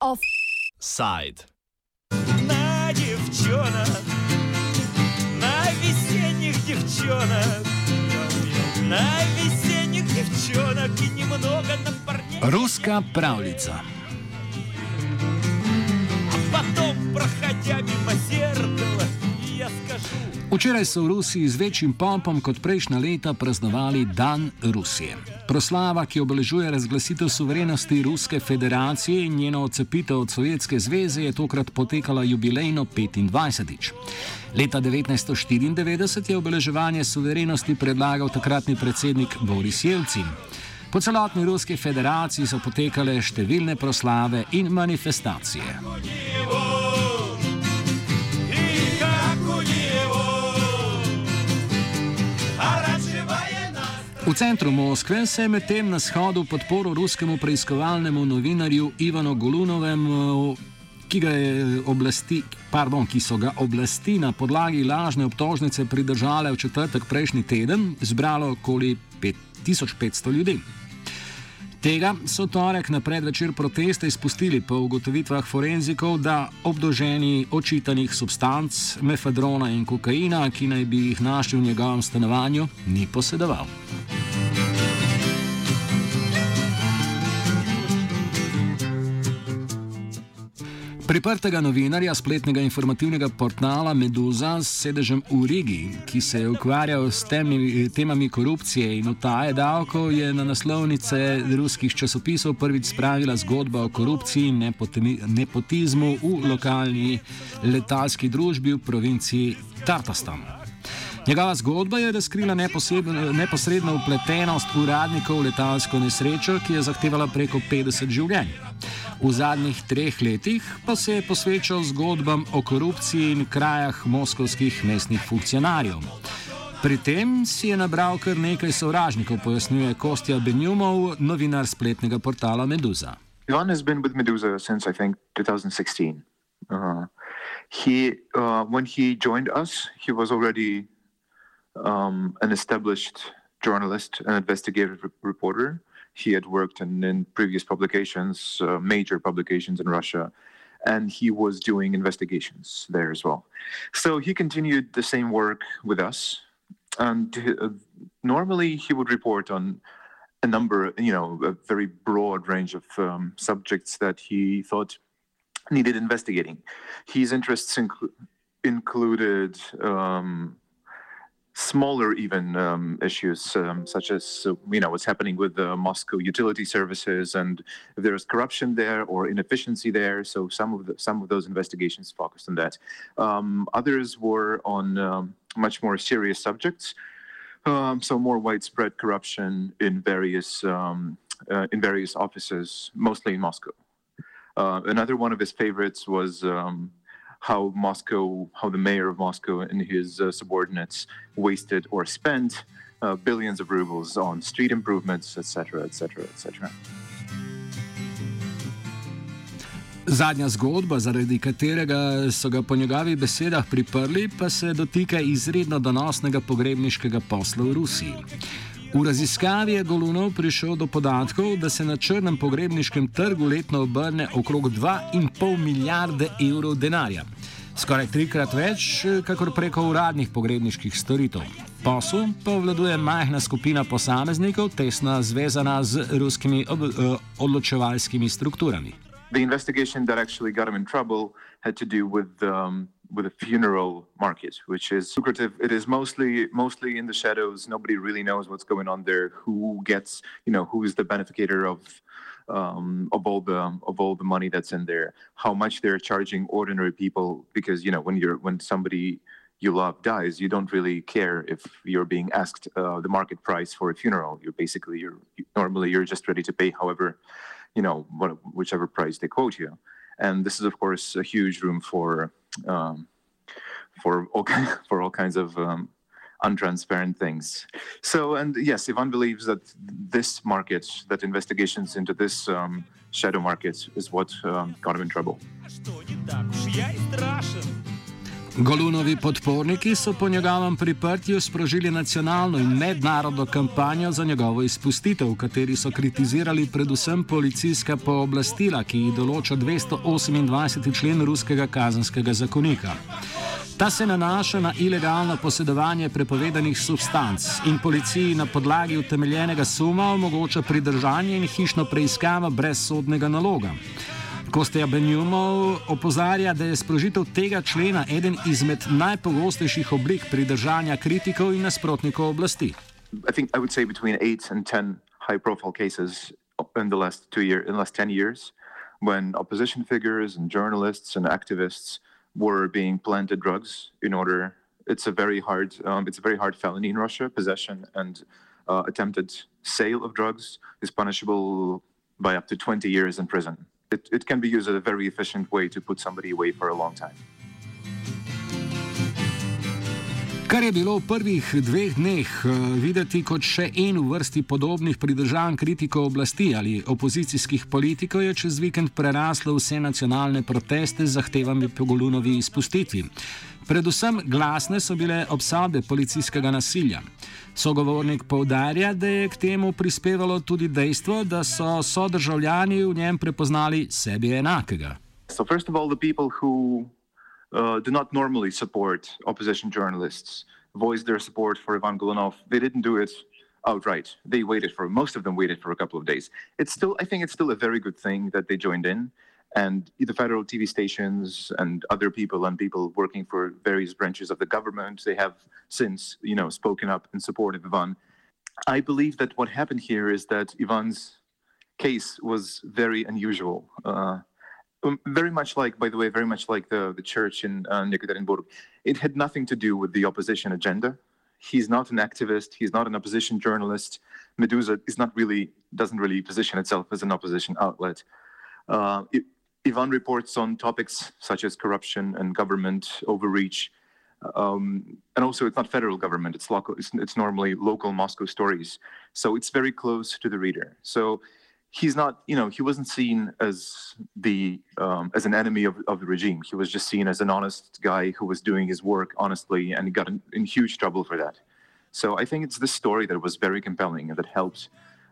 Offside. на девчонок, на весенних девчонок, на весенних девчонок и немного на парней. Ruska pravljica. Včeraj so v Rusiji z večjim pompom kot prejšnja leta praznovali Dan Rusije. Proslava, ki obeležuje razglasitev suverenosti Ruske federacije in njeno odcepitev od Sovjetske zveze, je tokrat potekala jubilejno 25. Leta 1994 je obeleževanje suverenosti predlagal takratni predsednik Boris Jelcin. Po celotni Ruski federaciji so potekale številne proslave in manifestacije. V centru Moskve se je medtem na shodu podporo ruskemu preiskovalnemu novinarju Ivanu Golunovemu, ki, oblasti, pardon, ki so ga oblasti na podlagi lažne obtožnice pridržale v četrtek prejšnji teden, zbralo okoli 5500 ljudi. Tega so torek na predvečer protesta izpustili po ugotovitvah forenzikov, da obdoženi očitanih substanc, mefedrona in kokaina, ki naj bi jih našli v njegovem stanovanju, ni posedoval. Priprtega novinarja spletnega informativnega portala Meduza s sedežem v Rigi, ki se je ukvarjal s temnimi, temami korupcije in utaje davkov, je na naslovnice ruskih časopisov prvič spravila zgodba o korupciji in nepotemi- nepotizmu v lokalni letalski družbi v provinciji Tartastan. Njegova zgodba je razkrila neposredno upletenost uradnikov v letalsko nesrečo, ki je zahtevala preko 50 življenj. V zadnjih treh letih pa se je posvečal zgodbam o korupciji in krajah moskovskih mestnih funkcionarjev. Pri tem si je nabral kar nekaj sovražnikov, pojasnjuje Kostja Benjumov, novinar spletnega portala Meduza. Ivan has been with Medusa since I think 2016. Uh, he, uh, when he joined us, he was already um, an established journalist, an investigative re- reporter. He had worked in, in previous publications, uh, major publications in Russia, and he was doing investigations there as well. So he continued the same work with us, and uh, normally he would report on a number, you know, a very broad range of um, subjects that he thought needed investigating. His interests inclu- included um, smaller, even um, issues um, such as, uh, you know, what's happening with the Moscow utility services and if there's corruption there or inefficiency there. So some of the, some of those investigations focused on that. Um, others were on um, much more serious subjects. Um, so more widespread corruption in various um, uh, in various offices, mostly in Moscow. Uh, another one of his favorites was how Moscow, how the mayor of Moscow and his uh, subordinates wasted or spent uh, billions of rubles on street improvements, etc., etc., etc. Zadnja zgodba, zaradi katerega so ga po njegovih besedah priprli, pa se dotika izredno donosnega pogrebniškega posla v Rusiji. V raziskavi je Golunov prišel do podatkov, da se na črnem pogrebniškem trgu letno obrne okrog 2,5 milijarde evrov denarja. Skoraj trikrat več, kakor preko uradnih pogrebniških storitev. Posel pa vladuje majhna skupina posameznikov, tesno zvezana z ruskimi ob, eh, odločevalskimi strukturami. The investigation that actually got him in trouble had to do with um, with the funeral market, which is lucrative. It is mostly mostly in the shadows. Nobody really knows what's going on there. Who gets, you know, who is the beneficiary of um, of all the of all the money that's in there? How much they're charging ordinary people? Because you know, when you're when somebody you love dies, you don't really care if you're being asked uh, the market price for a funeral. You're basically you're normally you're just ready to pay however, you know, what, whichever price they quote you. And this is of course a huge room for um, for all for all kinds of um, untransparent things. So, and yes, Ivan believes that this market, that investigations into this um, shadow market, is what um, got him in trouble. Golunovi podporniki so po njegovem priprtju sprožili nacionalno in mednarodno kampanjo za njegovo izpustitev, v kateri so kritizirali predvsem policijska pooblastila, ki jih določa 228. člen ruskega kazenskega zakonika. Ta se nanaša na ilegalno posedovanje prepovedanih substanc in policiji na podlagi utemeljenega suma omogoča pridržanje in hišno preiskavo brez sodnega naloga. Kostja Benjumov opozarja, da je sprožitev tega člena eden izmed najpogostejših oblik pridržanja kritikov in nasprotnikov oblasti. I think I would say between eight and ten high-profile cases in the last two years, in the last ten years, when opposition figures and journalists and activists were being planted drugs in order. It's a very hard, um, it's a very hard felony in Russia. Possession and uh, attempted sale of drugs is punishable by up to 20 years in prison. It, it can be used as a very efficient way to put somebody away for a long time. Kar je bilo v prvih dveh dneh eh, videti kot še en v vrsti podobnih pridržanj kritikov oblasti ali opozicijskih politikov, je čez vikend preraslo vse nacionalne proteste z zahtevami po Golunovi izpustitvi. Predvsem glasne so bile obsodbe policijskega nasilja. Sogovornik povdarja, da je k temu prispevalo tudi dejstvo, da so sodržavljani v njem prepoznali sebi enakega. So uh, do not normally support opposition journalists voice their support for Ivan Golunov. They didn't do it outright. They waited for most of them waited for a couple of days. It's still, I think, it's still a very good thing that they joined in, and the federal TV stations and other people and people working for various branches of the government they have since, you know, spoken up in support of Ivan. I believe that what happened here is that Ivan's case was very unusual. Uh, um, very much like, by the way, very much like the, the church in uh, Yekaterinburg, it had nothing to do with the opposition agenda. He's not an activist. He's not an opposition journalist. Medusa is not really doesn't really position itself as an opposition outlet. Uh, it, Ivan reports on topics such as corruption and government overreach, um, and also it's not federal government. It's local. It's, it's normally local Moscow stories. So it's very close to the reader. So he's not you know he wasn't seen as the um, as an enemy of, of the regime he was just seen as an honest guy who was doing his work honestly and got in, in huge trouble for that so i think it's this story that was very compelling and that helped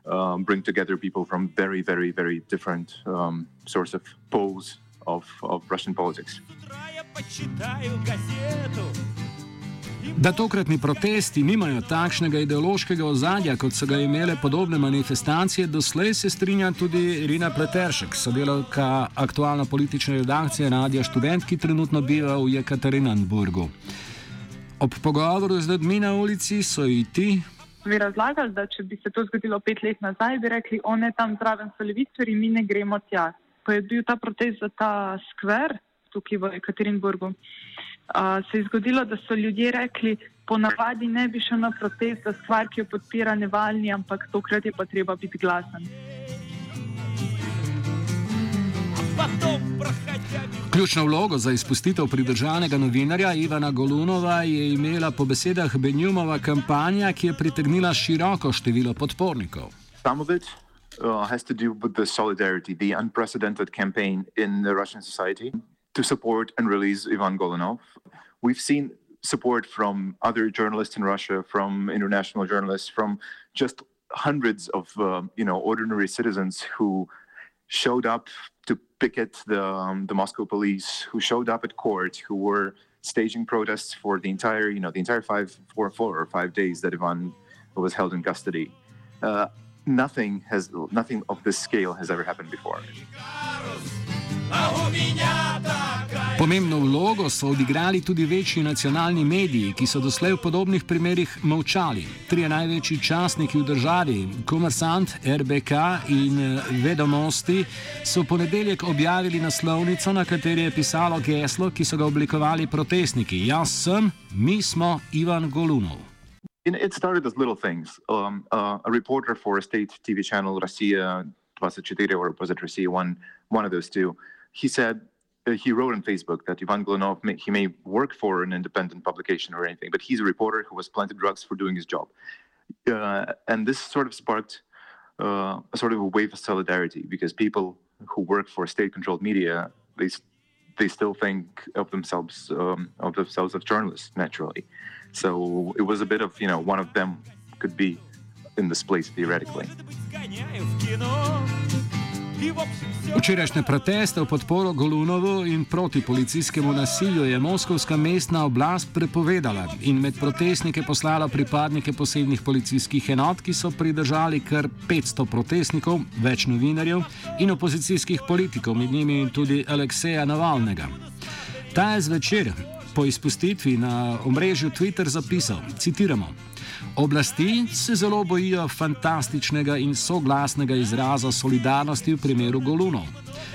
um, bring together people from very very very different um, sorts of poles of, of russian politics Da tokratni protesti nimajo takšnega ideološkega ozadja, kot so ga imele podobne manifestacije, doslej se strinja tudi Irina Pleteršek, sodelavka aktualne politične redakcije Radia Student, ki trenutno biva v Jekaterinburgu. Ob pogovoru z ljudmi na ulici so i ti. Bi razlagali, da če bi se to zgodilo pet let nazaj, bi rekli, one tam zraven so levičari, mi ne gremo tja. Ko je bil ta protest za ta skver tukaj v Jekaterinburgu se je zgodilo, da so ljudje rekli, ponavadi ne bi šel na protest za stvar, ki jo podpira nevalni, ampak tokrat je pa treba biti glasen. Ključno vlogo za izpustitev pridržanega novinarja Ivana Golunova je imela po besedah Benjumova kampanja, ki je pritegnila široko število podpornikov. Uh, has to do with the solidarity, the unprecedented campaign in the Russian society. to support and release Ivan Golunov. We've seen support from other journalists in Russia, from international journalists, from just hundreds of uh, you know ordinary citizens who showed up to picket the um, the Moscow police, who showed up at court, who were staging protests for the entire you know the entire five four four or five days that Ivan was held in custody. Uh, nothing has nothing of this scale has ever happened before. Pomembno vlogo so odigrali tudi večji nacionalni mediji, ki so doslej v podobnih primerih molčali. Trije največji časniki v državi, Komersant, RBK in eh, Vedomosti, so ponedeljek objavili naslovnico, na kateri je pisalo geslo, ki so ga oblikovali protestniki. Jaz sem, mi smo Ivan Golunov. It started as little things. Um, uh, a reporter for a state TV channel, Russia 24, or was it Russia 1, one of those two, he said he wrote on Facebook that Ivan Glonov may, he may work for an independent publication or anything, but he's a reporter who was planted drugs for doing his job, uh, and this sort of sparked uh, a sort of a wave of solidarity because people who work for state-controlled media they they still think of themselves um, of themselves as journalists naturally. So it was a bit of you know one of them could be in this place theoretically. Včerajšnje proteste v podporo Golunovu in proti policijskemu nasilju je moskovska mestna oblast prepovedala in med protestnike poslala pripadnike posebnih policijskih enot, ki so pridržali kar 500 protestnikov, več novinarjev in opozicijskih politikov, med njimi tudi Alekseja Navalnega. Ta je zvečer po izpustitvi na omrežju Twitter zapisal: Citiramo. Oblasti se zelo bojijo fantastičnega in soglasnega izraza solidarnosti v primeru Golunov.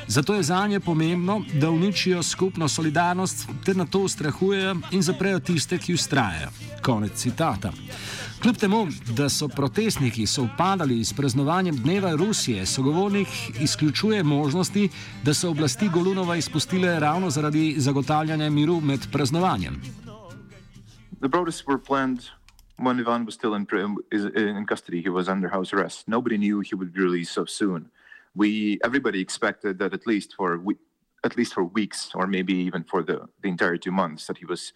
Zato je za nje pomembno, da uničijo skupno solidarnost ter na to ustrahujejo in zaprejo tiste, ki ustrajajo. Konec citata. Kljub temu, da so protestniki sovpadali s praznovanjem Dneva Rusije, sogovornik izključuje možnosti, da so oblasti Golunova izpustile ravno zaradi zagotavljanja miru med praznovanjem. The protests were planned when Ivan was still in, in custody, he was under house arrest. Nobody knew he would be released so soon. We everybody expected that at least for at least for weeks or maybe even for the, the entire two months that he was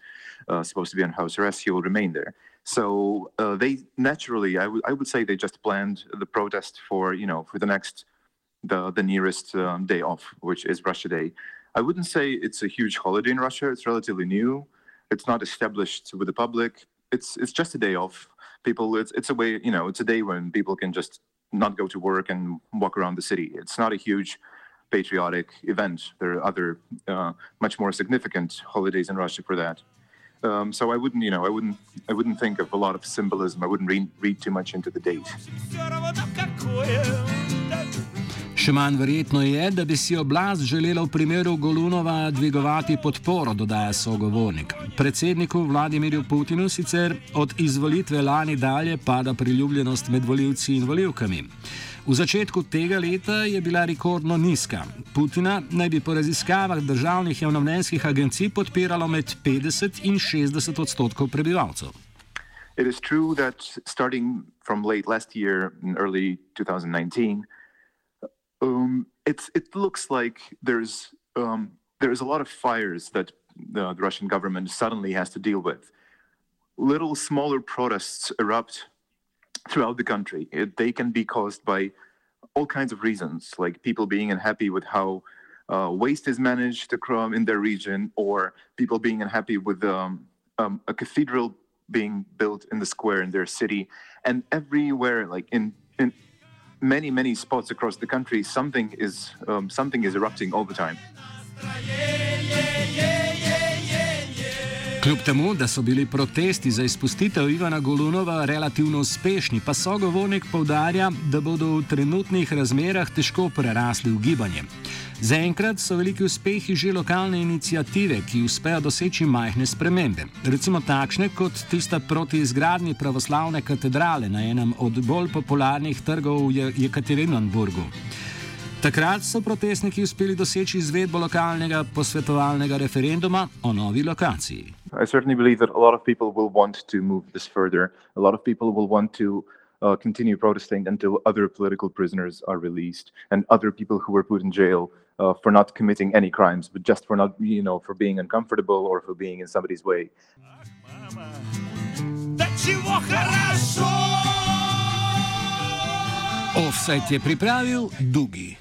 uh, supposed to be on house arrest, he will remain there. So uh, they naturally, I would I would say they just planned the protest for you know for the next the the nearest um, day off, which is Russia Day. I wouldn't say it's a huge holiday in Russia. It's relatively new. It's not established with the public it's it's just a day off. People, it's it's a way, you know, it's a day when people can just not go to work and walk around the city. It's not a huge patriotic event. There are other uh, much more significant holidays in Russia for that. Um, so I wouldn't, you know, I wouldn't, I wouldn't think of a lot of symbolism. I wouldn't read, read too much into the date. Še manj verjetno je, da bi si oblast želela v primeru Golunova dvigovati podporo, dodaja sogovornik. Predsedniku Vladimirju Putinu sicer od izvolitve lani dalje pada priljubljenost med voljivci in voljivkami. V začetku tega leta je bila rekordno nizka. Putina naj bi po raziskavah državnih javnomnenjskih agencij podpiralo med 50 in 60 odstotkov prebivalcev. It is true that starting from late last year and early 2019, Um, it's it looks like there's um, there's a lot of fires that the, the, Russian government suddenly has to deal with. Little smaller protests erupt throughout the country. It, they can be caused by all kinds of reasons, like people being unhappy with how uh, waste is managed in their region, or people being unhappy with um, um, a cathedral being built in the square in their city, and everywhere, like in in many, many spots across the country, something is um, something is erupting all the time. Kljub temu, da so bili protesti za izpustitev Ivana Golunova relativno uspešni, pa sogovornik povdarja, da bodo v trenutnih razmerah težko prerasli v gibanje. Zaenkrat so veliki uspehi že lokalne inicijative, ki uspejo doseči majhne spremembe. Recimo takšne kot tista proti izgradnji pravoslavne katedrale na enem od bolj popularnih trgov v Jekaterinburgu. Takrat so protestniki uspeli doseči izvedbo lokalnega posvetovalnega referenduma o novi lokaciji. I certainly believe that a lot of people will want to move this further. A lot of people will want to uh, continue protesting until other political prisoners are released and other people who were put in jail uh, for not committing any crimes, but just for not, you know, for being uncomfortable or for being in somebody's way. Offset je pripravil Dugi.